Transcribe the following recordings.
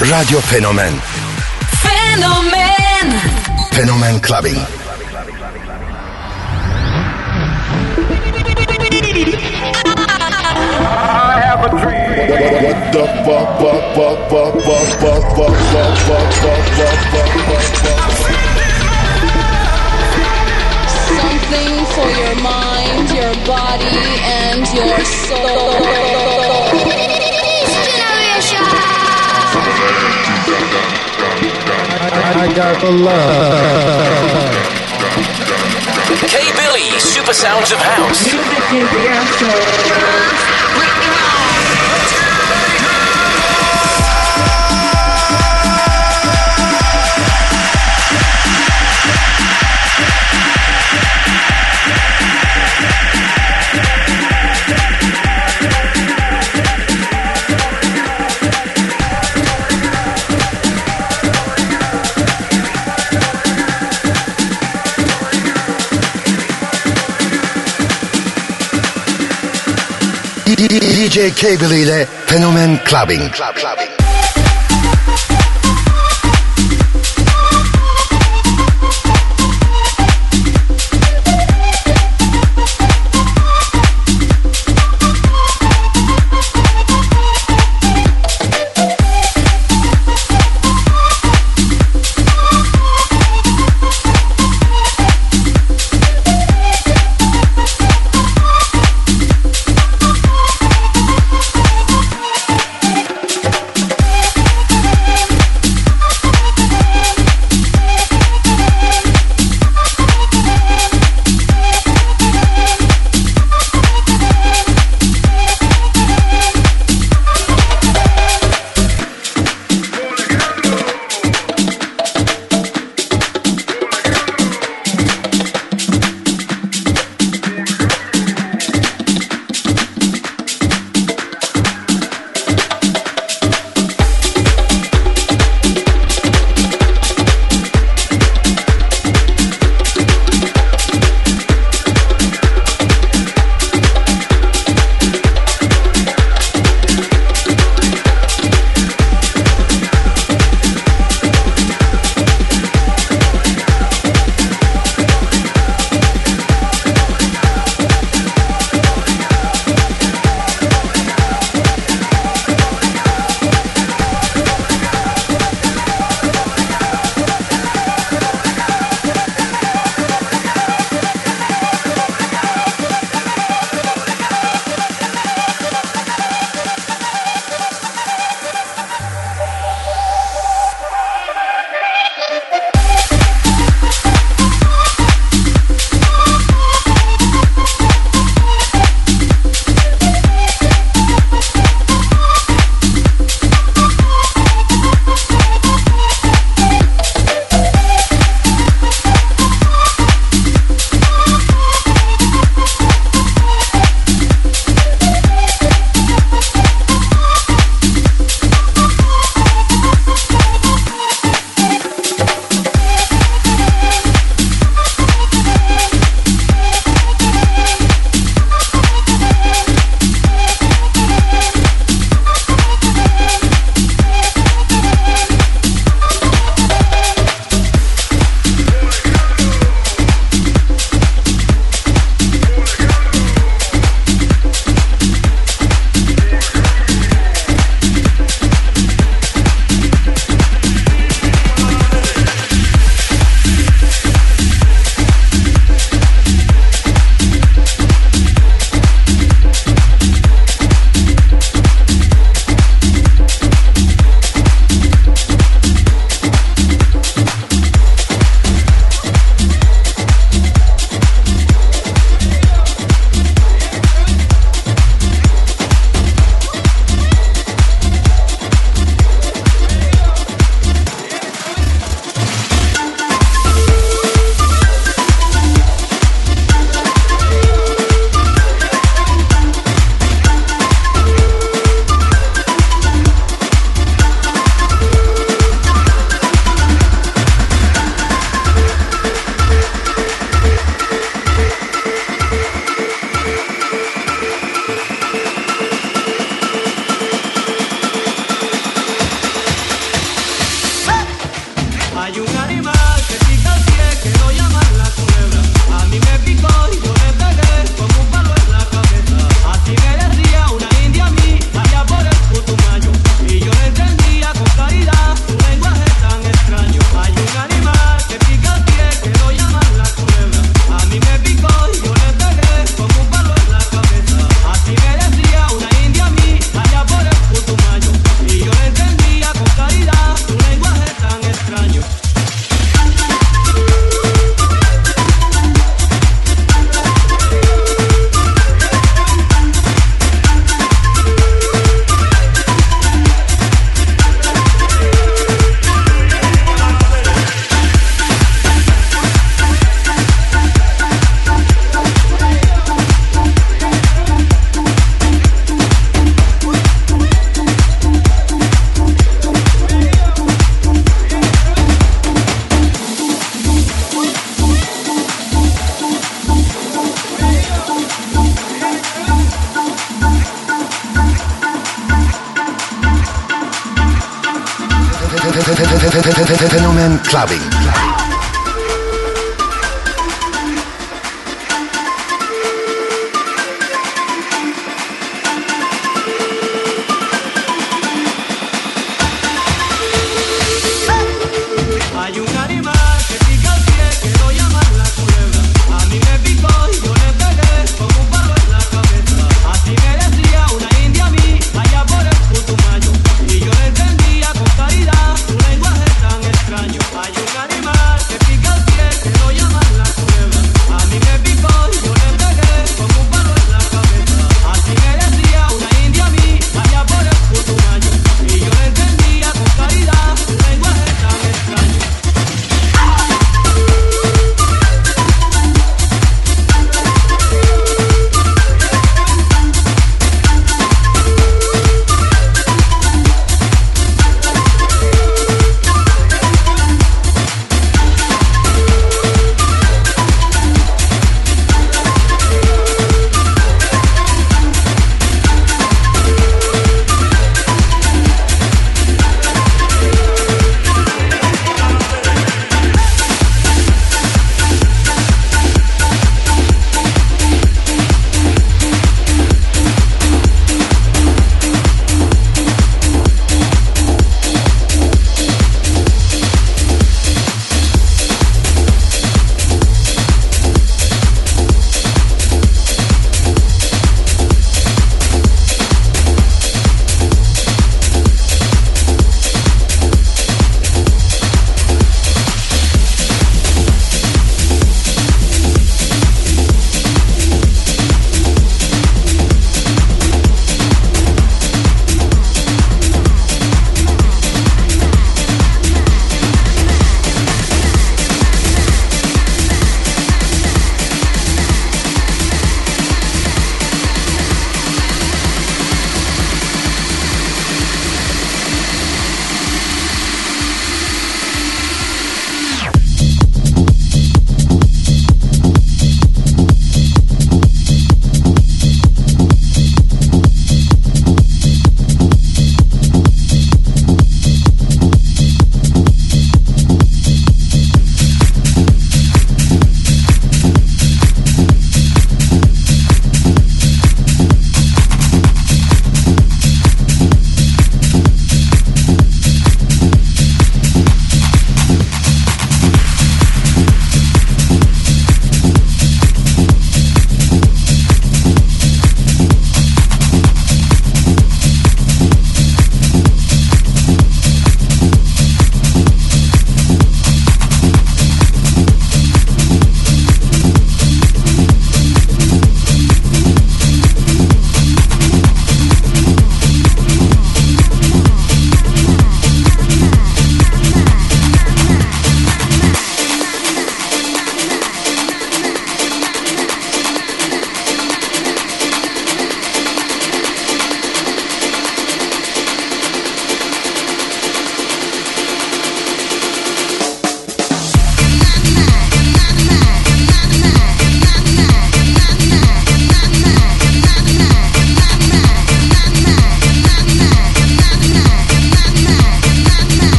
Radyo Fenomen Fenomen Fenomen Clubbing. I have a dream. What the fuck, fuck, fuck, fuck, fuck, fuck, fuck, fuck, fuck, fuck, fuck, fuck, fuck, fuck. Something for your mind, your body, and your soul. I got the love. K Billy, Super Sounds of House. DJ Cable ile Fenomen Clubbing. Club, clubbing.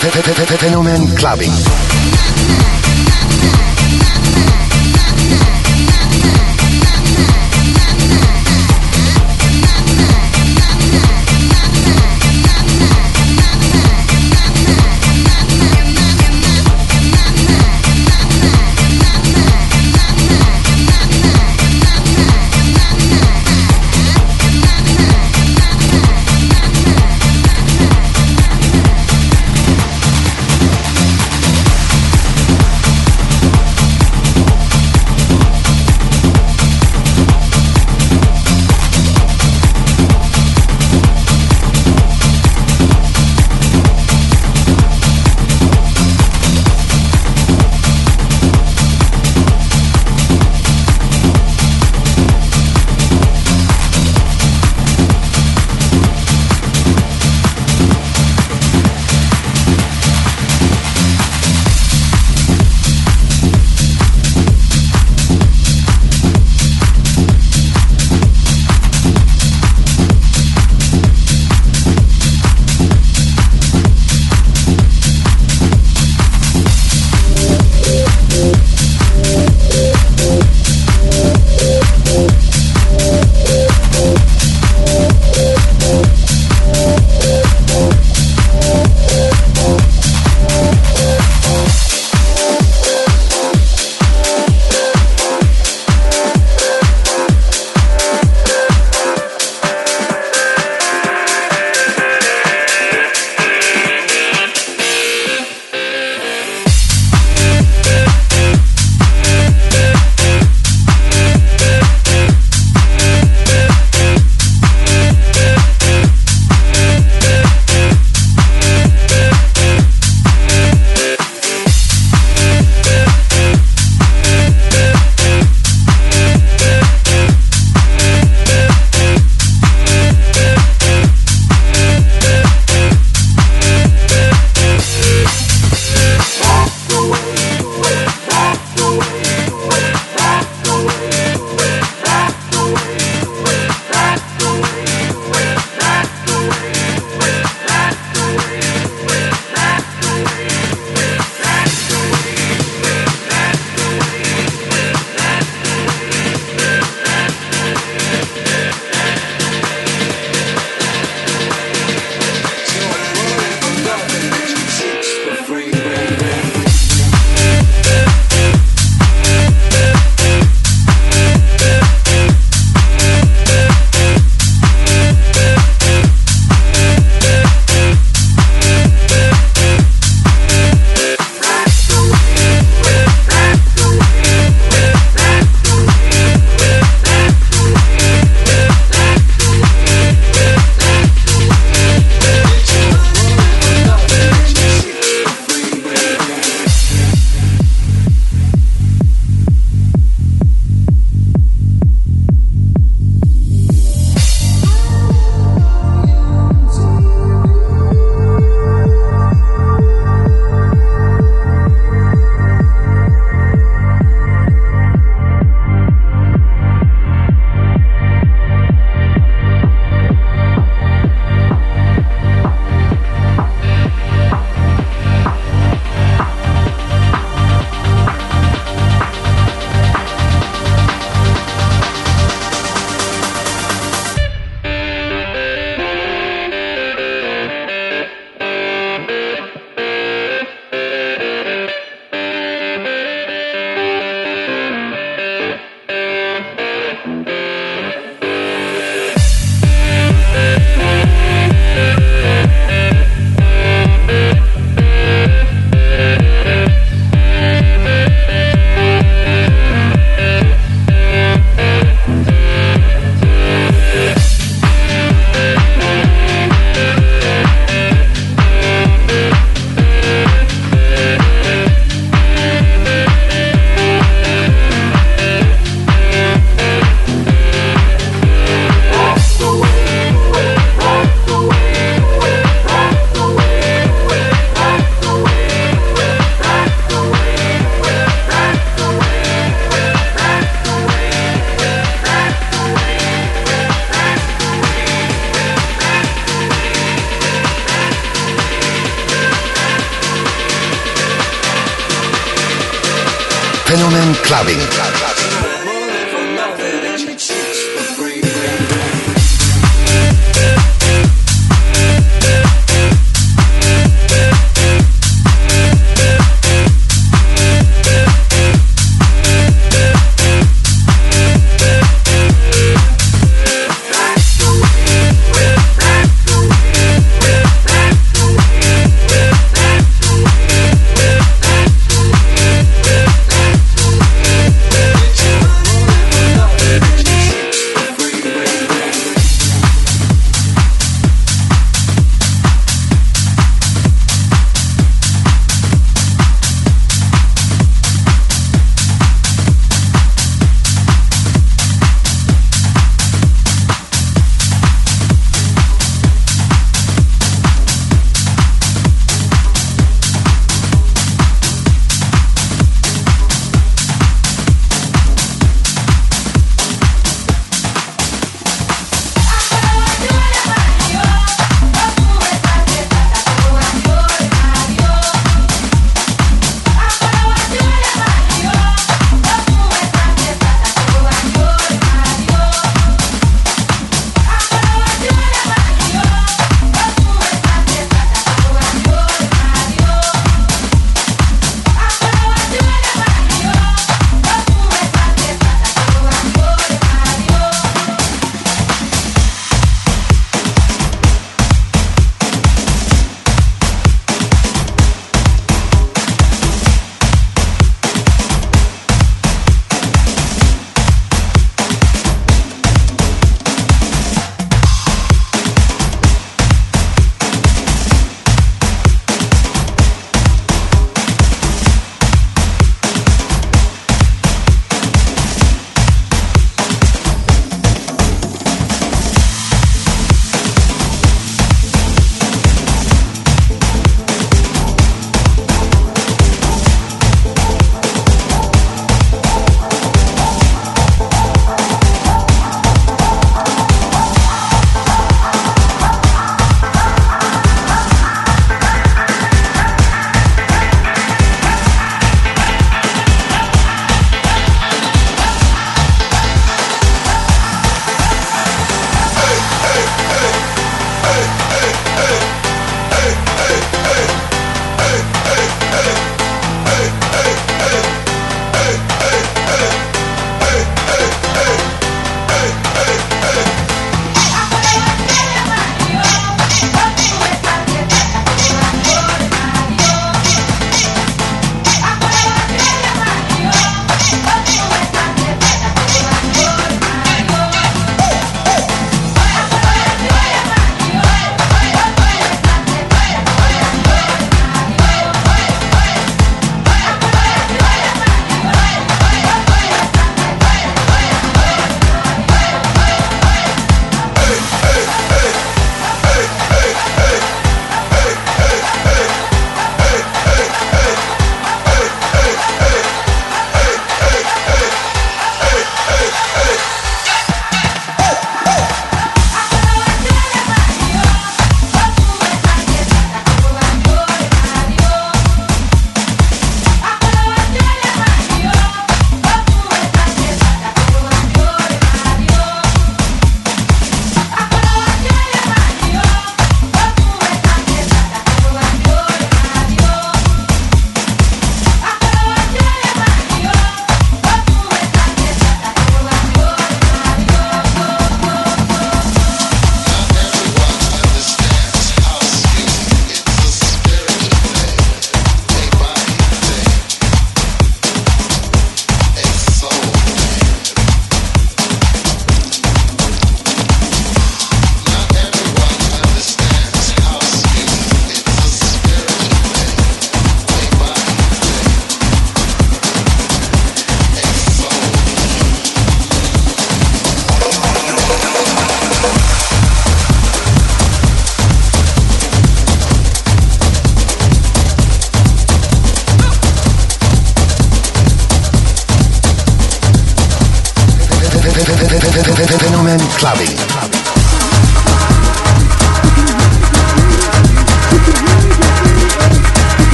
Fenomen Clubbing.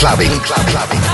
Clubbing. Club, clubbing.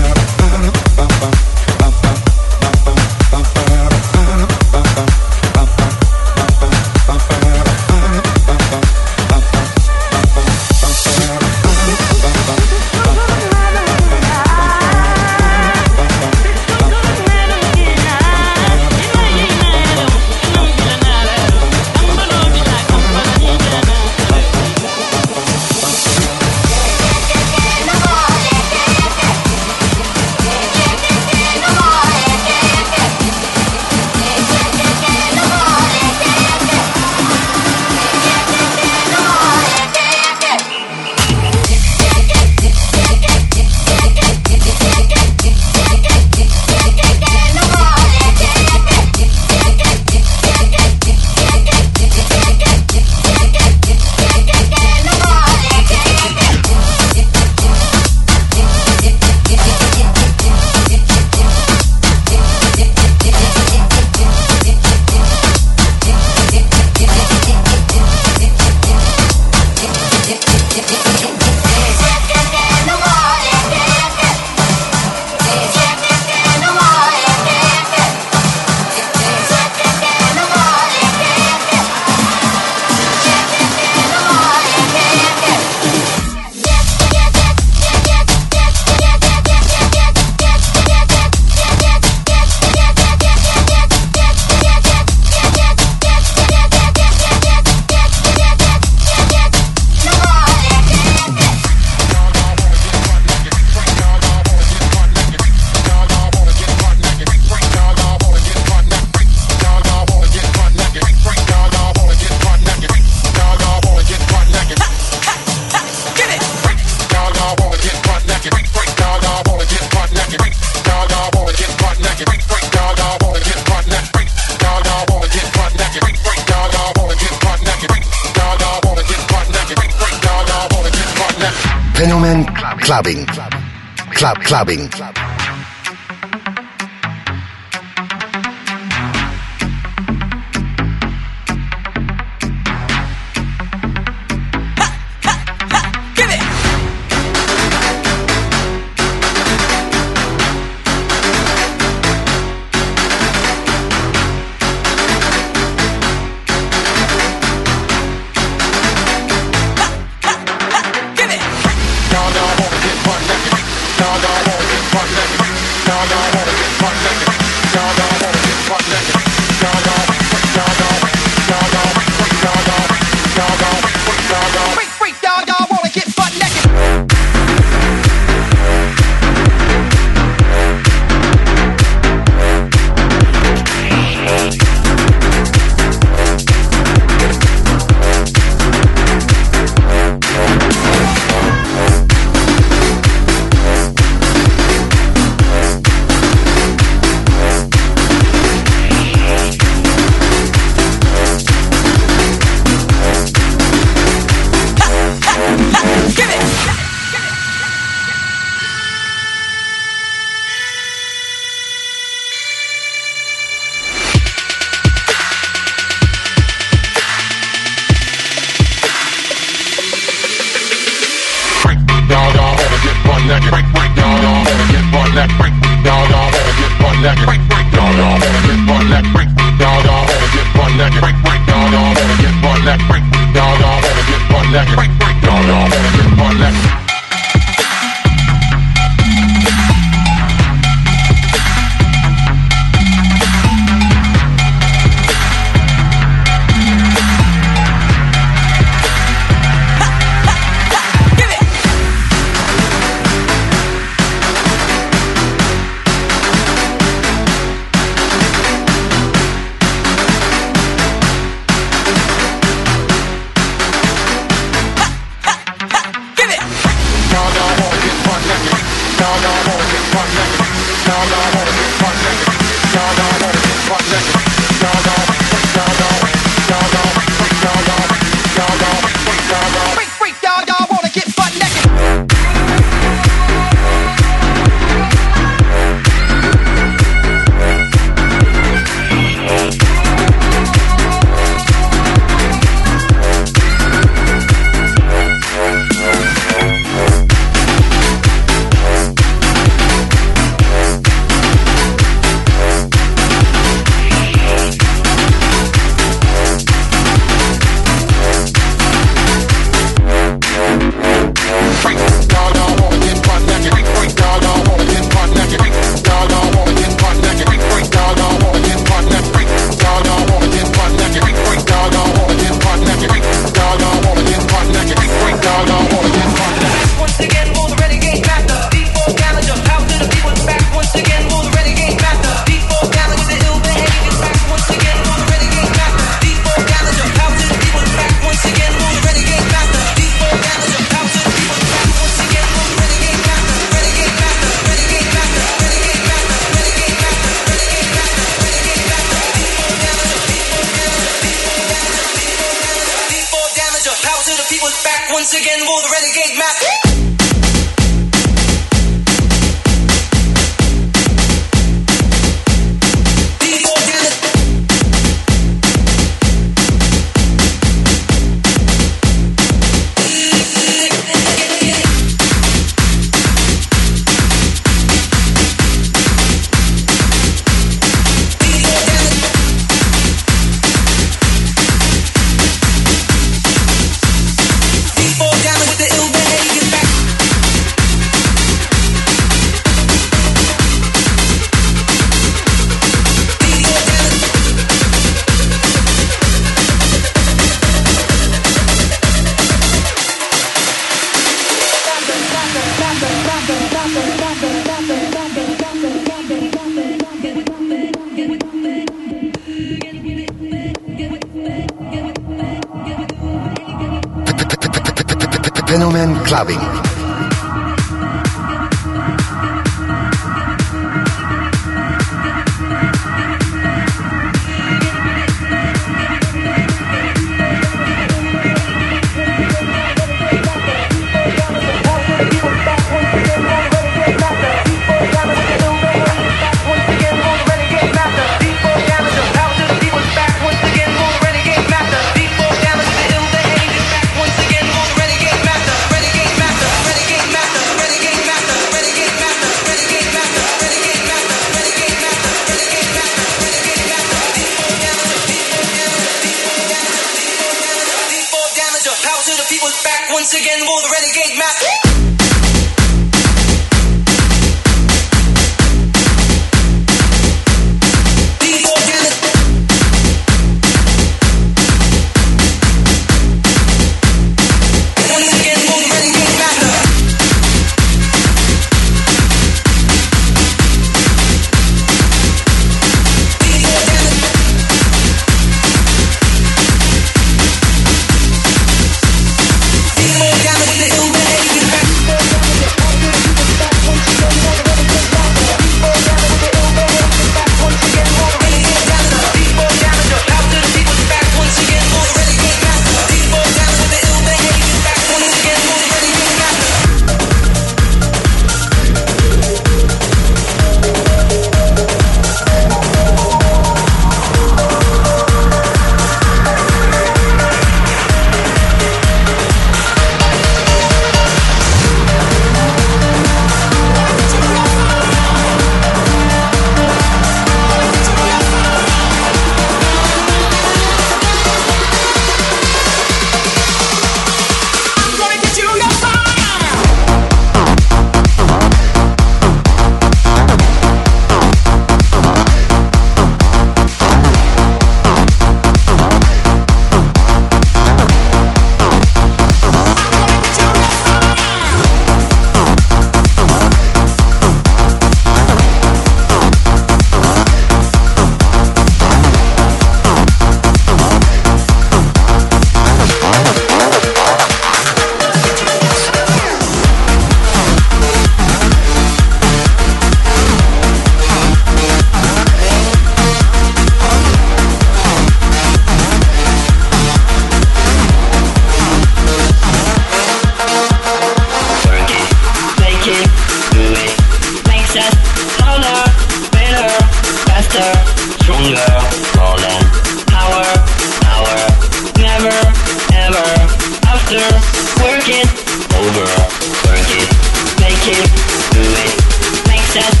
Just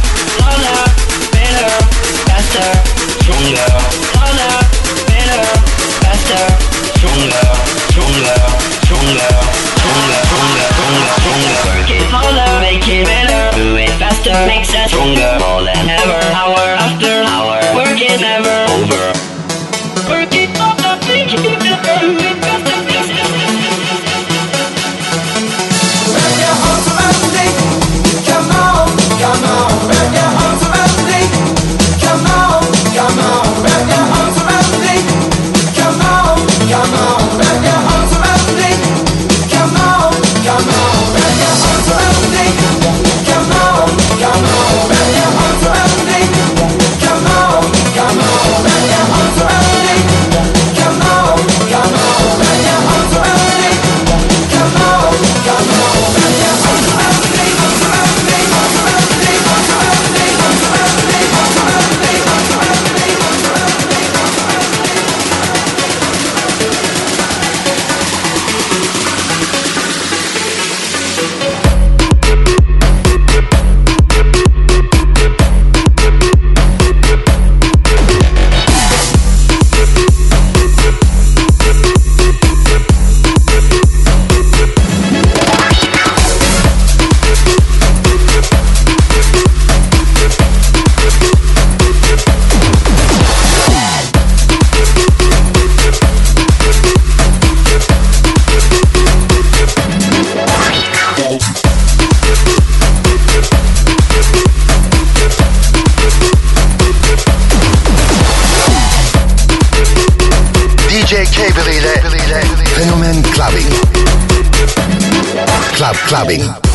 better, faster, stronger. Smaller, better, faster, stronger, stronger, stronger, stronger, stronger, stronger, stronger. Work it it better, do it faster, makes us stronger more than ever. Hour after hour, work it never. and clubbing. Club clubbing.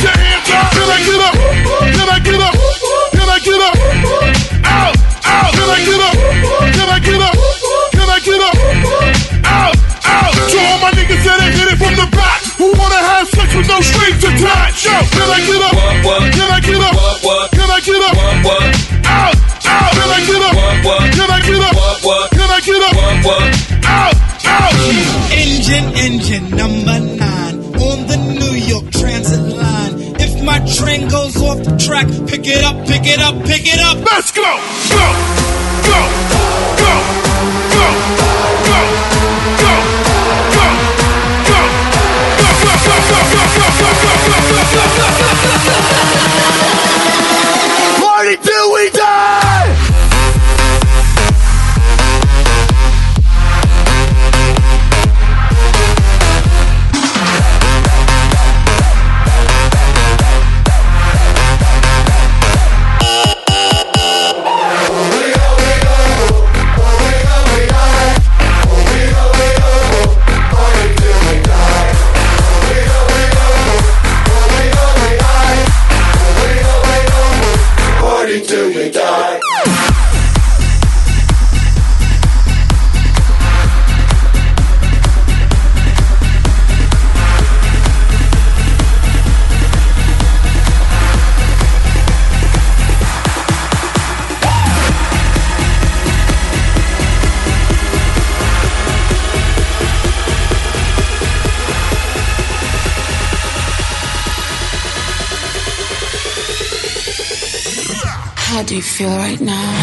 Your hands up. Can I get up? Can I get up? Can I get up? Can I get up? Can I get up? Out, out. To all my niggas that ain't hit it from the back. Who wanna have sex with no strings attached? Yo, can I get up? Can I get up? Can I get up? Out, out. Can I get up? Can I get up? Can I get up? Out, out. Engine, engine number nine on the New York Transit line. If my train goes off the track, pick it up, pick it up, pick it up. Let's go, go. Party till we die. You feel right now?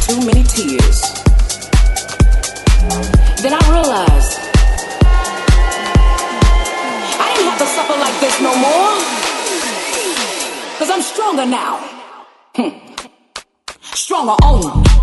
too many tears. Then I realized I didn't have to suffer like this no more. Cause I'm stronger now. Hm. Stronger oh on.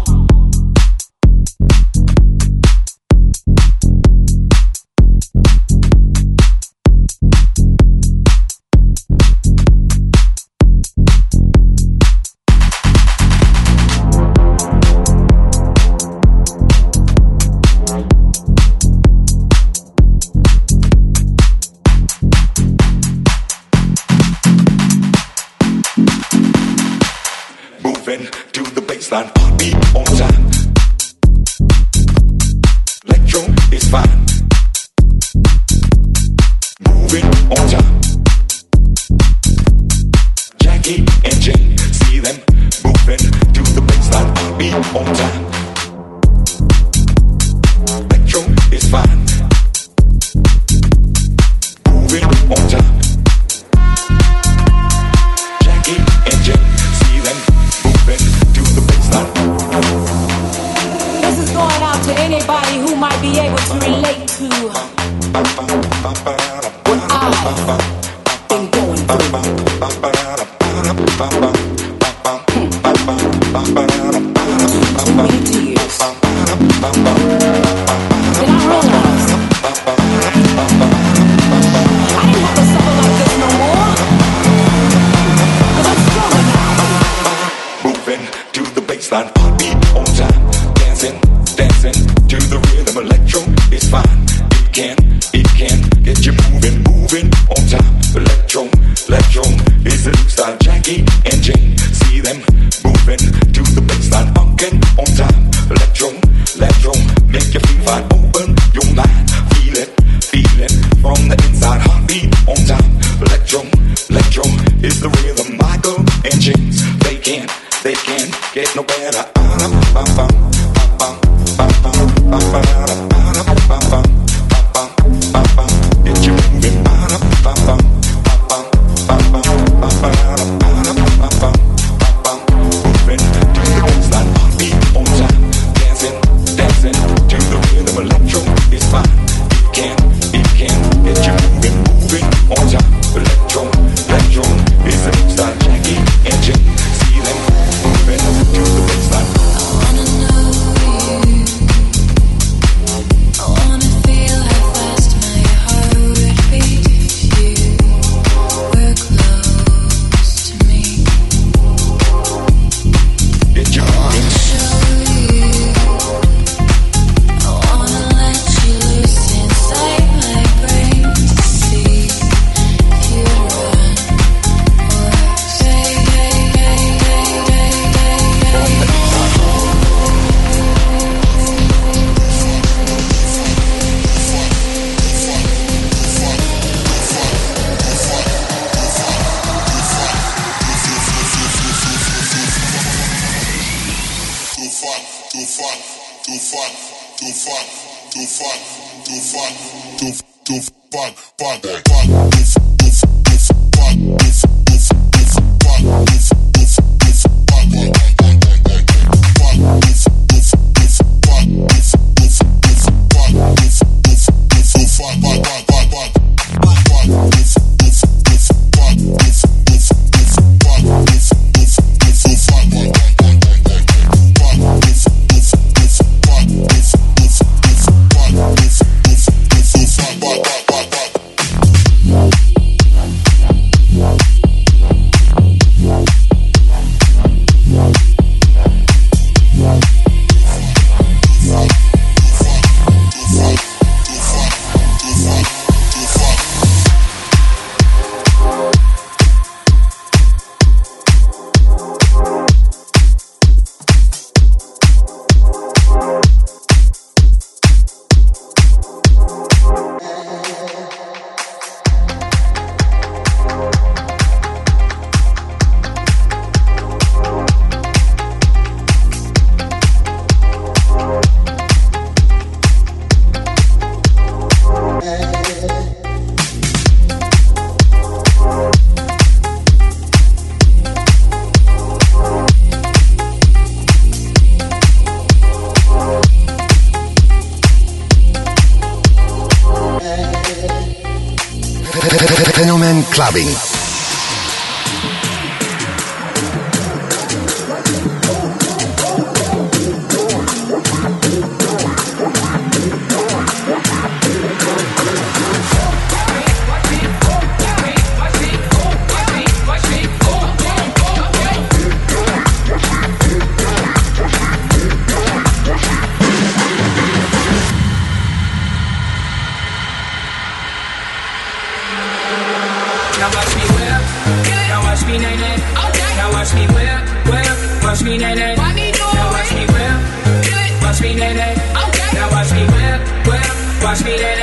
Now watch me whip. Now watch me nae nae. Okay. Now watch me whip, whip. Watch me nae nae. Now watch me whip. Watch me nae nae. Okay. Now watch me whip, whip. Watch me nay.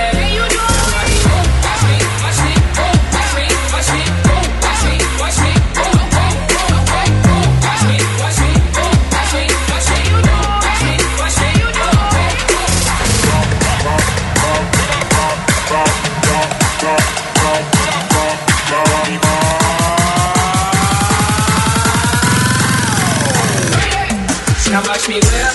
mi wea